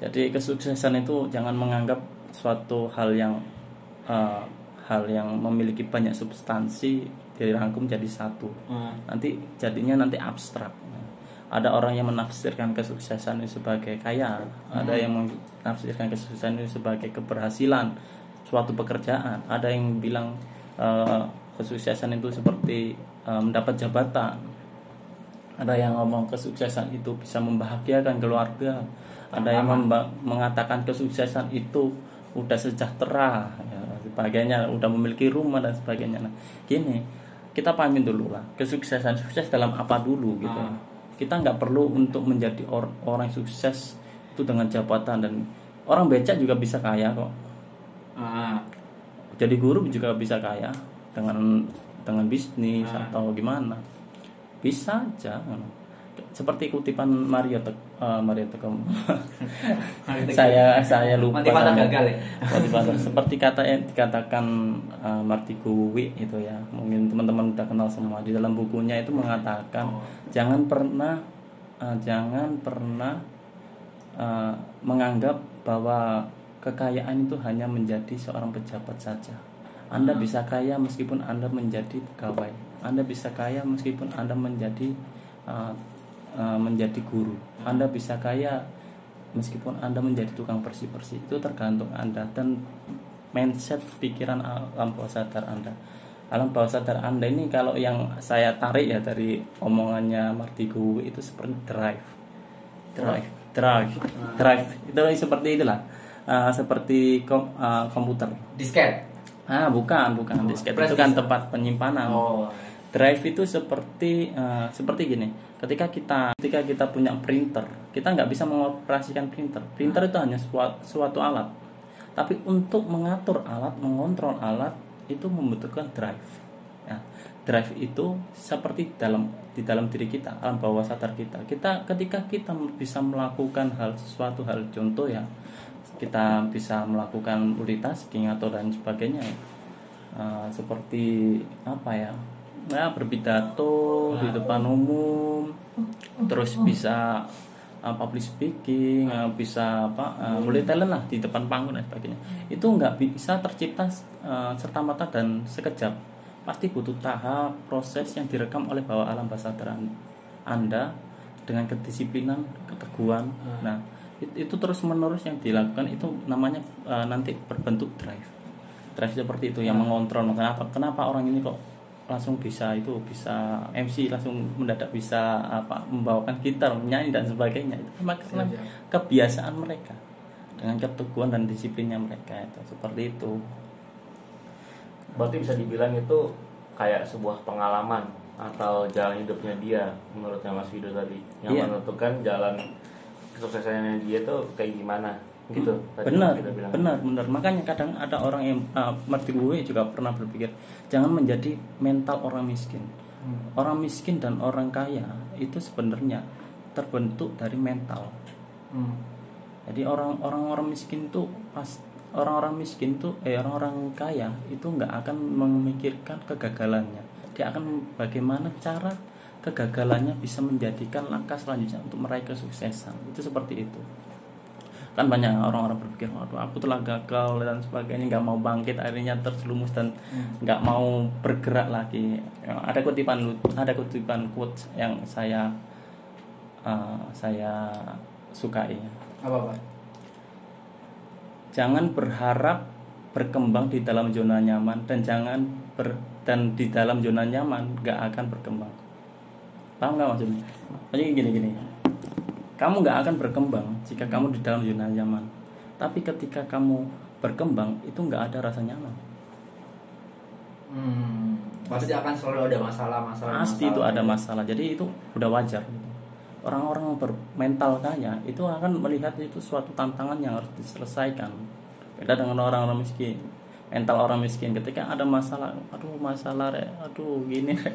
Jadi kesuksesan itu jangan menganggap suatu hal yang eh, hal yang memiliki banyak substansi dirangkum jadi satu. Hmm. nanti jadinya nanti abstrak. Ada orang yang menafsirkan kesuksesan itu sebagai kaya ada yang menafsirkan kesuksesan itu sebagai keberhasilan suatu pekerjaan. Ada yang bilang eh, kesuksesan itu seperti eh, mendapat jabatan. Ada yang ngomong kesuksesan itu bisa membahagiakan keluarga ada yang mengatakan kesuksesan itu udah sejahtera ya, sebagainya udah memiliki rumah dan sebagainya. Nah gini kita pahamin dulu lah kesuksesan sukses dalam apa dulu gitu. Ah. kita nggak perlu untuk menjadi or- orang sukses itu dengan jabatan dan orang becak juga bisa kaya kok. Ah, jadi guru juga bisa kaya dengan dengan bisnis Ah. atau gimana. Bisa aja seperti kutipan Mario Tek, eh, Mario Teguh. saya saya lupa Motivator namanya. gagal ya? Motivator. seperti kata yang dikatakan uh, Marty Guwi itu ya mungkin teman-teman udah kenal semua di dalam bukunya itu mengatakan Oh. jangan pernah uh, jangan pernah uh, menganggap bahwa kekayaan itu hanya menjadi seorang pejabat saja anda Hmm. bisa kaya meskipun anda menjadi pegawai anda bisa kaya meskipun anda menjadi uh, uh, menjadi guru. Anda bisa kaya meskipun anda menjadi tukang bersih bersih itu tergantung anda dan mindset pikiran alam bawah sadar anda. Alam bawah sadar anda ini kalau yang saya tarik ya dari omongannya Marty Guwi itu seperti drive. Drive drive drive. Itu seperti itulah. Uh, seperti kom- uh, komputer. Disket. ah bukan bukan. Disket flash itu kan tempat penyimpanan. Oh. Drive itu seperti eh, seperti gini ketika kita ketika kita punya printer kita nggak bisa mengoperasikan printer printer itu hanya suatu, suatu alat tapi untuk mengatur alat mengontrol alat itu membutuhkan drive Nah, drive itu seperti dalam di dalam diri kita, alam bawah sadar kita. Kita ketika kita bisa melakukan hal sesuatu hal contoh ya, kita bisa melakukan multitasking atau dan sebagainya ya. Uh, seperti apa ya? Nah, berpidato di depan umum, terus bisa uh, public speaking, uh, bisa apa, uh, multi talent lah di depan panggung dan sebagainya. Itu nggak bisa tercipta uh, serta merta dan sekejap. Pasti butuh tahap proses yang direkam oleh bawah alam bahasa sadar Anda dengan kedisiplinan, keteguhan. Nah, itu, itu terus menerus yang dilakukan itu namanya uh, nanti berbentuk drive. Drive seperti itu yang mengontrol. Kenapa? Kenapa orang ini kok langsung bisa itu bisa MC langsung mendadak bisa apa membawakan gitar menyanyi dan sebagainya itu maksudnya Iya, iya. kebiasaan mereka dengan keteguhan dan disiplinnya mereka itu seperti itu berarti bisa dibilang itu kayak sebuah pengalaman atau jalan hidupnya dia menurutnya Mas Wido tadi yang Iya. menentukan jalan kesuksesannya dia tuh kayak gimana gitu. Tadi benar benar benar. Makanya kadang ada orang yang uh, Marty gue juga pernah berpikir jangan menjadi mental orang miskin. Orang miskin dan orang kaya itu sebenarnya terbentuk dari mental. Hmm. jadi orang orang orang miskin tuh pas orang-orang miskin tuh eh orang-orang kaya itu nggak akan memikirkan kegagalannya. Dia akan bagaimana cara kegagalannya bisa menjadikan langkah selanjutnya untuk meraih kesuksesan. Itu seperti itu kan banyak orang-orang berpikir waduh aku telah gagal dan sebagainya nggak mau bangkit akhirnya terjerumus dan nggak mau bergerak lagi. Ya, ada kutipan ada kutipan quotes yang saya uh, saya sukai. Apa apa? jangan berharap berkembang di dalam zona nyaman dan jangan ber dan di dalam zona nyaman nggak akan berkembang. Paham nggak maksudnya? Jadi gini gini kamu nggak akan berkembang jika kamu di dalam zona nyaman tapi ketika kamu berkembang itu nggak ada rasa nyaman Hmm. Pasti akan selalu ada masalah-masalah. pasti itu ada masalah jadi itu udah wajar gitu. orang-orang bermental kaya itu akan melihat itu suatu tantangan yang harus diselesaikan beda dengan orang-orang miskin mental orang miskin. Ketika ada masalah aduh masalah re aduh gini re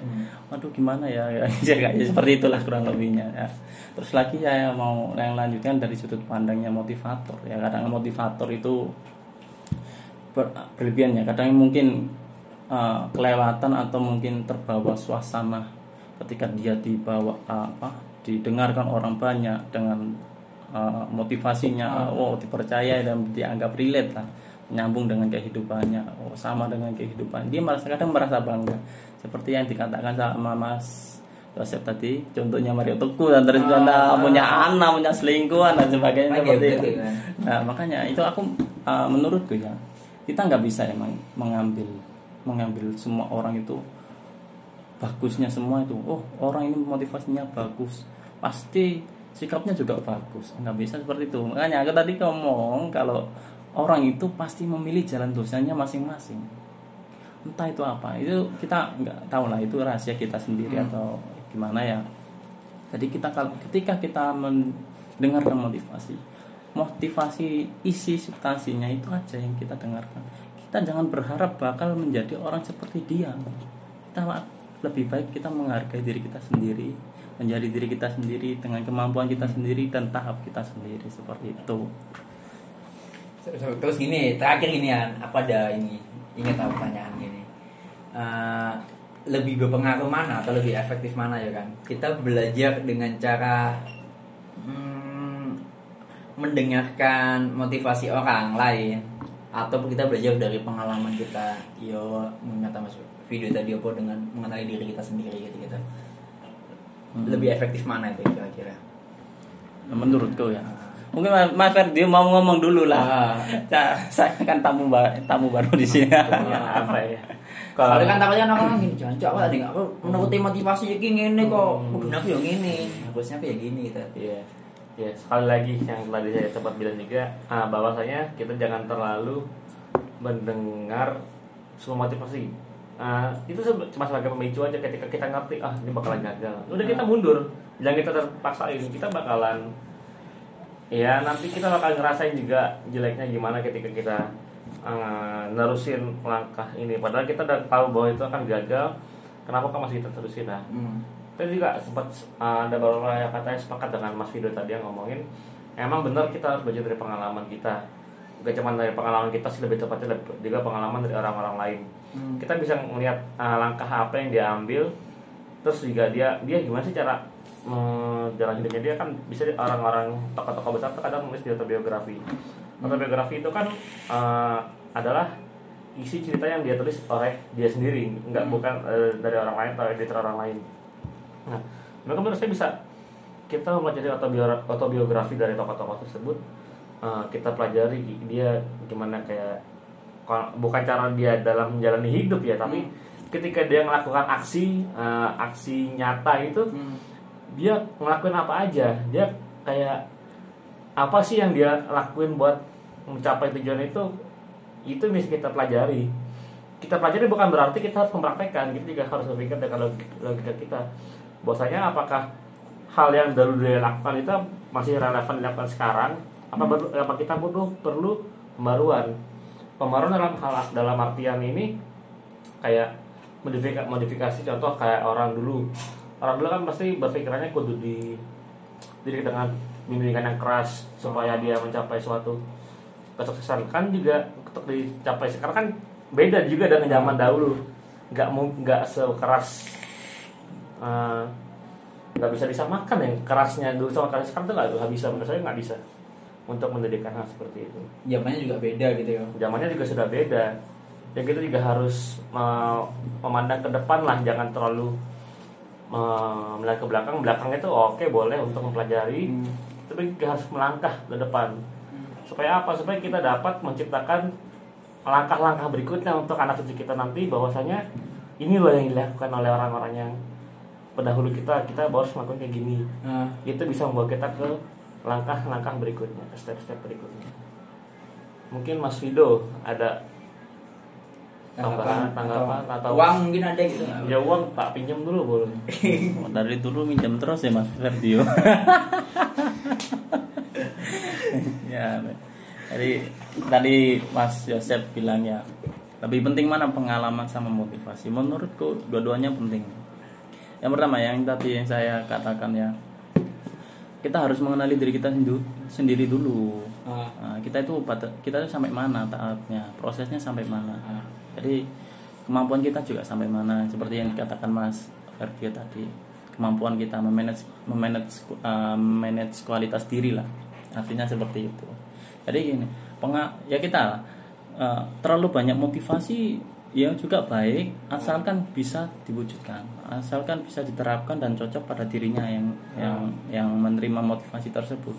aduh gimana ya? Ya, ya, seperti itulah kurang lebihnya ya. terus lagi saya mau yang lanjutkan dari sudut pandangnya motivator ya. Kadang motivator itu ber, berlebihan ya. Kadang mungkin uh, kelewatan atau mungkin terbawa suasana ketika dia dibawa uh, apa didengarkan orang banyak dengan uh, motivasinya oh dipercaya dan dianggap relate lah nyambung dengan kehidupannya oh sama dengan kehidupan dia merasa kadang merasa bangga seperti yang dikatakan sama Mas Joseph tadi contohnya Mario Teguh dan terus anda punya anak punya selingkuhan dan sebagainya seperti itu kan. Nah, makanya itu aku uh, menurutku ya, kita nggak bisa emang mengambil mengambil semua orang itu bagusnya semua itu. Oh, orang ini motivasinya bagus. Pasti sikapnya juga bagus. Nggak bisa seperti itu. Makanya aku tadi ngomong kalau orang itu pasti memilih jalan dosanya masing-masing. Entah itu apa. Itu kita nggak tahu lah itu rahasia kita sendiri Hmm. atau gimana ya. Jadi kita kalau ketika kita mendengarkan motivasi, motivasi isi substansinya itu aja yang kita dengarkan. Kita jangan berharap bakal menjadi orang seperti dia. Kita lebih baik kita menghargai diri kita sendiri, menjadi diri kita sendiri dengan kemampuan kita sendiri dan tahap kita sendiri seperti itu. Terus gini, terakhir gini ya, apa ada ini? Ingat tahu pertanyaan gini. Eh, lebih berpengaruh mana atau lebih efektif mana ya kan? Kita belajar dengan cara hmm, mendengarkan motivasi orang lain atau kita belajar dari pengalaman kita yo mengata mas video tadi apa dengan mengenali diri kita sendiri gitu gitu lebih efektif mana itu kira-kira Menurutku ya. Mungkin Mas- Ferdi mau ngomong dulu lah. Ah. Nah, saya kan tamu ba- tamu baru di sini. Ya, apa ya kalau kan takutnya orang gini, jangan cok tadi nggak aku menuruti motivasi iki ngene kok. Udah aku yang gini, harusnya ya gini gitu. Iya, ya sekali lagi yang tadi saya sempat bilang juga ah, bahwasanya kita jangan terlalu mendengar semua motivasi. Ah, itu cuma sebagai pemicu aja ketika kita ngerti ah ini bakalan gagal. Udah kita mundur, jangan kita terpaksain. Kita bakalan ya nanti kita bakal ngerasain juga jeleknya gimana ketika kita eh, nerusin langkah ini. Padahal kita udah tahu bahwa itu akan gagal. Kenapa kok masih kita terusin nah Hmm. Kita juga sempat uh, ada beberapa yang katanya sepakat dengan Mas Fido tadi yang ngomongin emang benar kita harus belajar dari pengalaman kita. Bukan cuma dari pengalaman kita sih lebih tepatnya juga pengalaman dari orang-orang lain. Hmm. kita bisa melihat uh, langkah apa yang dia ambil terus juga dia dia gimana sih cara mm, jalan hidupnya? Dia kan bisa orang-orang tokoh-tokoh besar tuh kadang nulis di autobiografi. Autobiografi itu kan uh, adalah isi cerita yang dia tulis oleh dia sendiri nggak Hmm. bukan uh, dari orang lain atau editor orang lain. Nah maka menurut saya bisa kita mempelajari autobiogra- autobiografi dari tokoh-tokoh tersebut uh, kita pelajari dia gimana kayak bukan cara dia dalam menjalani hidup ya tapi ketika dia melakukan aksi uh, aksi nyata itu Hmm. dia ngelakuin apa aja. Dia kayak apa sih yang dia lakuin buat mencapai tujuan itu? Itu bisa kita pelajari. Kita pelajari bukan berarti kita harus mempraktekkan. Kita juga harus berpikir dengan logika, kita. Bahwasanya apakah hal yang dulu dia lakukan itu masih relevan dilakukan sekarang? Apa, perlu- apa kita butuh perlu pembaruan? Pembaruan dalam hal dalam artian ini kayak modifikasi, modifikasi contoh kayak orang dulu. Orang dulu kan pasti berpikirannya kudu di dididik dengan bimbingan yang keras supaya dia mencapai suatu kesuksesan. Kan juga untuk dicapai sekarang kan beda juga dengan zaman dahulu. Nggak mu- nggak sekeras eh, nggak bisa disamakan yang kerasnya dulu sama keras sekarang tuh nggak nggak bisa. Menurut saya nggak bisa untuk mendidikkan hal seperti itu. Zamannya juga beda gitu ya. zamannya juga sudah beda ya kita juga harus memandang ke depan lah jangan terlalu melihat ke belakang. Belakang itu oke boleh untuk mempelajari Hmm. tapi juga harus melangkah ke depan. Supaya apa? Supaya kita dapat menciptakan langkah-langkah berikutnya untuk anak cucu kita nanti bahwasanya ini loh yang dilakukan oleh orang-orang yang pendahulu kita kita harus melakukan kayak gini. Nah, itu bisa membawa kita ke langkah-langkah berikutnya ke step-step berikutnya. Mungkin Mas Vido ada Tambahan, tanggapan, atau- uang mungkin ada gitu ya uang tak pinjam dulu boleh Oh, dari dulu minjem terus ya Mas Ferdio. ya, jadi tadi Mas Yosep bilang ya lebih penting mana pengalaman sama motivasi. Menurutku dua-duanya penting. Yang pertama yang tadi yang saya katakan ya kita harus mengenali diri kita sendiri dulu. Ah, Nah, kita itu kita itu sampai mana taatnya, prosesnya sampai mana. ah. Jadi kemampuan kita juga sampai mana seperti yang dikatakan Mas Ferdio tadi. Kemampuan kita memanage memanage uh, manage kualitas diri lah. Artinya seperti itu. Jadi gini, penga ya kita uh, terlalu banyak motivasi yang juga baik asalkan bisa diwujudkan, asalkan bisa diterapkan dan cocok pada dirinya yang yang yang menerima motivasi tersebut.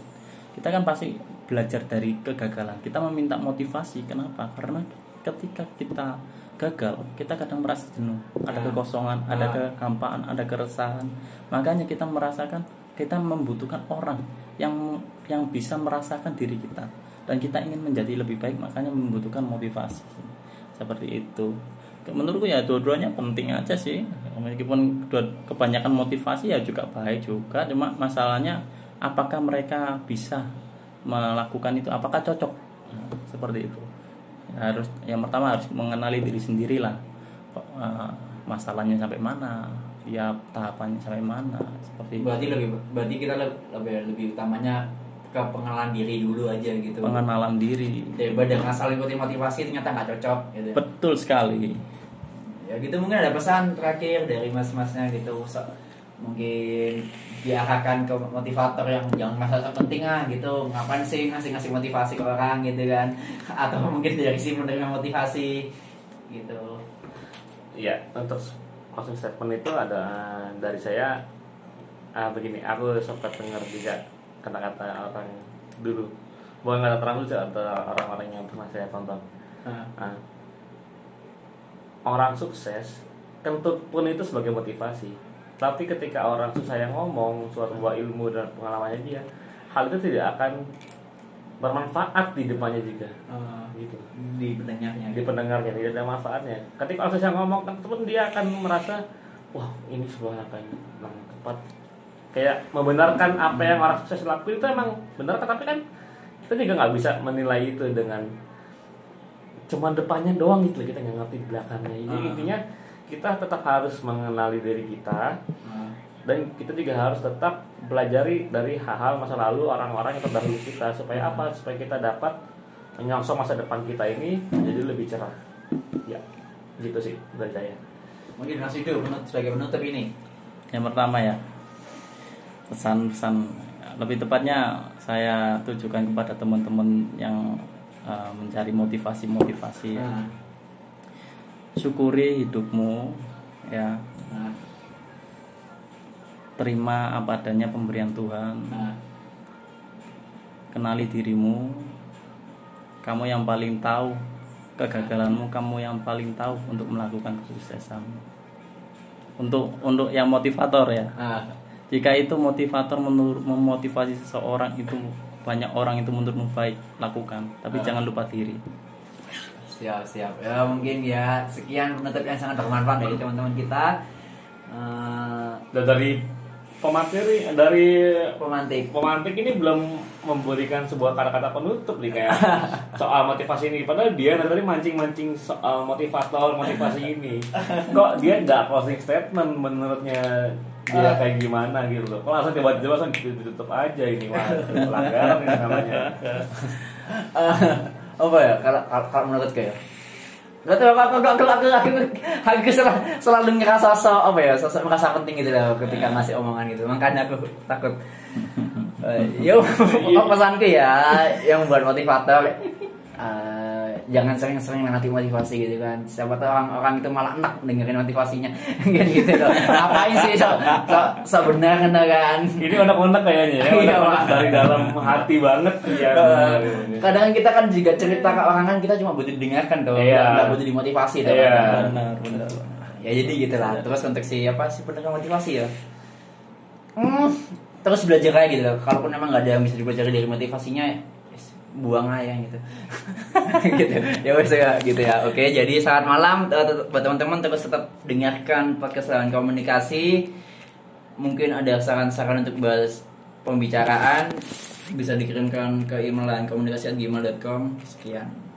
Kita kan pasti belajar dari kegagalan. Kita meminta motivasi. Kenapa? Karena ketika kita gagal, kita kadang merasa jenuh, ada Ah. kekosongan, ada Ah. kehampaan, ada keresahan. Makanya kita merasakan kita membutuhkan orang yang yang bisa merasakan diri kita dan kita ingin menjadi lebih baik, makanya membutuhkan motivasi. Seperti itu. Menurutku ya dua-duanya penting aja sih. Meskipun dua, kebanyakan motivasi ya juga baik juga, cuma masalahnya apakah mereka bisa melakukan itu apakah cocok Nah, seperti itu harus yang pertama harus mengenali diri sendiri lah eh, masalahnya sampai mana ya tahapannya sampai mana seperti itu Berarti lebih berarti kita lebih lebih, lebih utamanya ke pengenalan diri dulu aja gitu. pengenalan diri Daripada ngasal ikutin motivasi ternyata nggak cocok gitu. betul sekali Ya gitu mungkin ada pesan terakhir dari mas-masnya gitu. So, mungkin diarahkan ke motivator yang yang masa penting ah gitu. Ngapain sih ngasih ngasih motivasi ke orang gitu kan? Atau mungkin dari si menerima motivasi gitu. Iya, untuk closing statement itu ada dari saya ah, begini, aku sempat dengar juga kata-kata orang dulu, bukan kata orang dulu, atau orang-orang yang pernah saya tonton. nah, Ah, orang sukses, kentut pun itu sebagai motivasi. Tapi ketika orang susah yang ngomong suatu buah ilmu dan pengalamannya dia, hal itu tidak akan bermanfaat di depannya juga. eh, Gitu. di pendengarnya. Di pendengarnya tidak ada manfaatnya. Ketika orang yang ngomong kan pun dia akan merasa wah ini sebuah langkah yang tepat. Kayak membenarkan apa yang orang sukses lakuin itu emang benar tapi kan kita juga nggak bisa menilai itu dengan cuma depannya doang gitu kita nggak ngerti belakangnya. Jadi Ah. intinya kita tetap harus mengenali diri kita. Ah. dan kita juga harus tetap pelajari dari hal-hal masa lalu orang-orang yang terdahulu kita. Supaya apa? Supaya kita dapat menyongsong masa depan kita ini menjadi lebih cerah. Ya gitu sih dari saya. Mungkin Mas itu sebagai penutup ini. Yang pertama ya pesan-pesan lebih tepatnya saya tujukan kepada teman-teman yang uh, mencari motivasi-motivasi ya. Syukuri hidupmu ya. nah, Terima apa adanya pemberian Tuhan. nah. Kenali dirimu. Kamu yang paling tahu kegagalanmu, kamu yang paling tahu untuk melakukan kesuksesan. Untuk untuk yang motivator ya. Nah, Jika itu motivator menurut memotivasi seseorang itu banyak orang itu menurutmu baik lakukan, tapi Ah. jangan lupa diri. Siap siap. Ya mungkin ya sekian penutup yang sangat bermanfaat dari teman-teman kita. Dan dari pemateri dari pemantik. pemantik ini belum memberikan sebuah kata-kata penutup nih kayak soal motivasi ini. Padahal dia dari mancing-mancing soal motivator motivasi ini. Kok dia nggak closing statement menurutnya dia kayak gimana gitu loh. Kok langsung tiba-tiba langsung ditutup aja ini wah pelanggaran ini namanya. Eh, apa ya kalau kalau, menurut kayak Gak tau aku aku aku aku aku, aku sel- selalu ngerasa so apa ya sosok merasa penting gitu loh ketika ngasih omongan gitu makanya aku takut Eh, yo pesanku ya yang buat motivator eh, jangan sering-sering nanti motivasi gitu kan. Siapa tahu orang-orang itu malah enak dengerin motivasinya. Kan gitu loh. Ngapain sih so so, so benar kan. Ini unek-unek kayaknya ya Iya, unek-unek Pak. dari dalam hati banget ya. Eh, kadang kita kan juga cerita ke orang kan kita cuma butuh didengarkan tuh Iya. nggak butuh dimotivasi tuh Iya. Benar, benar. ya jadi gitulah terus untuk si apa si pendengar motivasi ya. Hmm, terus belajar kayak gitu loh. Kalaupun memang nggak ada yang bisa dipelajari dari motivasinya buang aja gitu. Gitu. Ya wes ya gitu ya. Oke jadi saat malam eh, buat teman-teman terus tetap dengarkan podcast lawan komunikasi. Mungkin ada saran-saran untuk bahas pembicaraan bisa dikirimkan ke email lain komunikasi@gmail.com sekian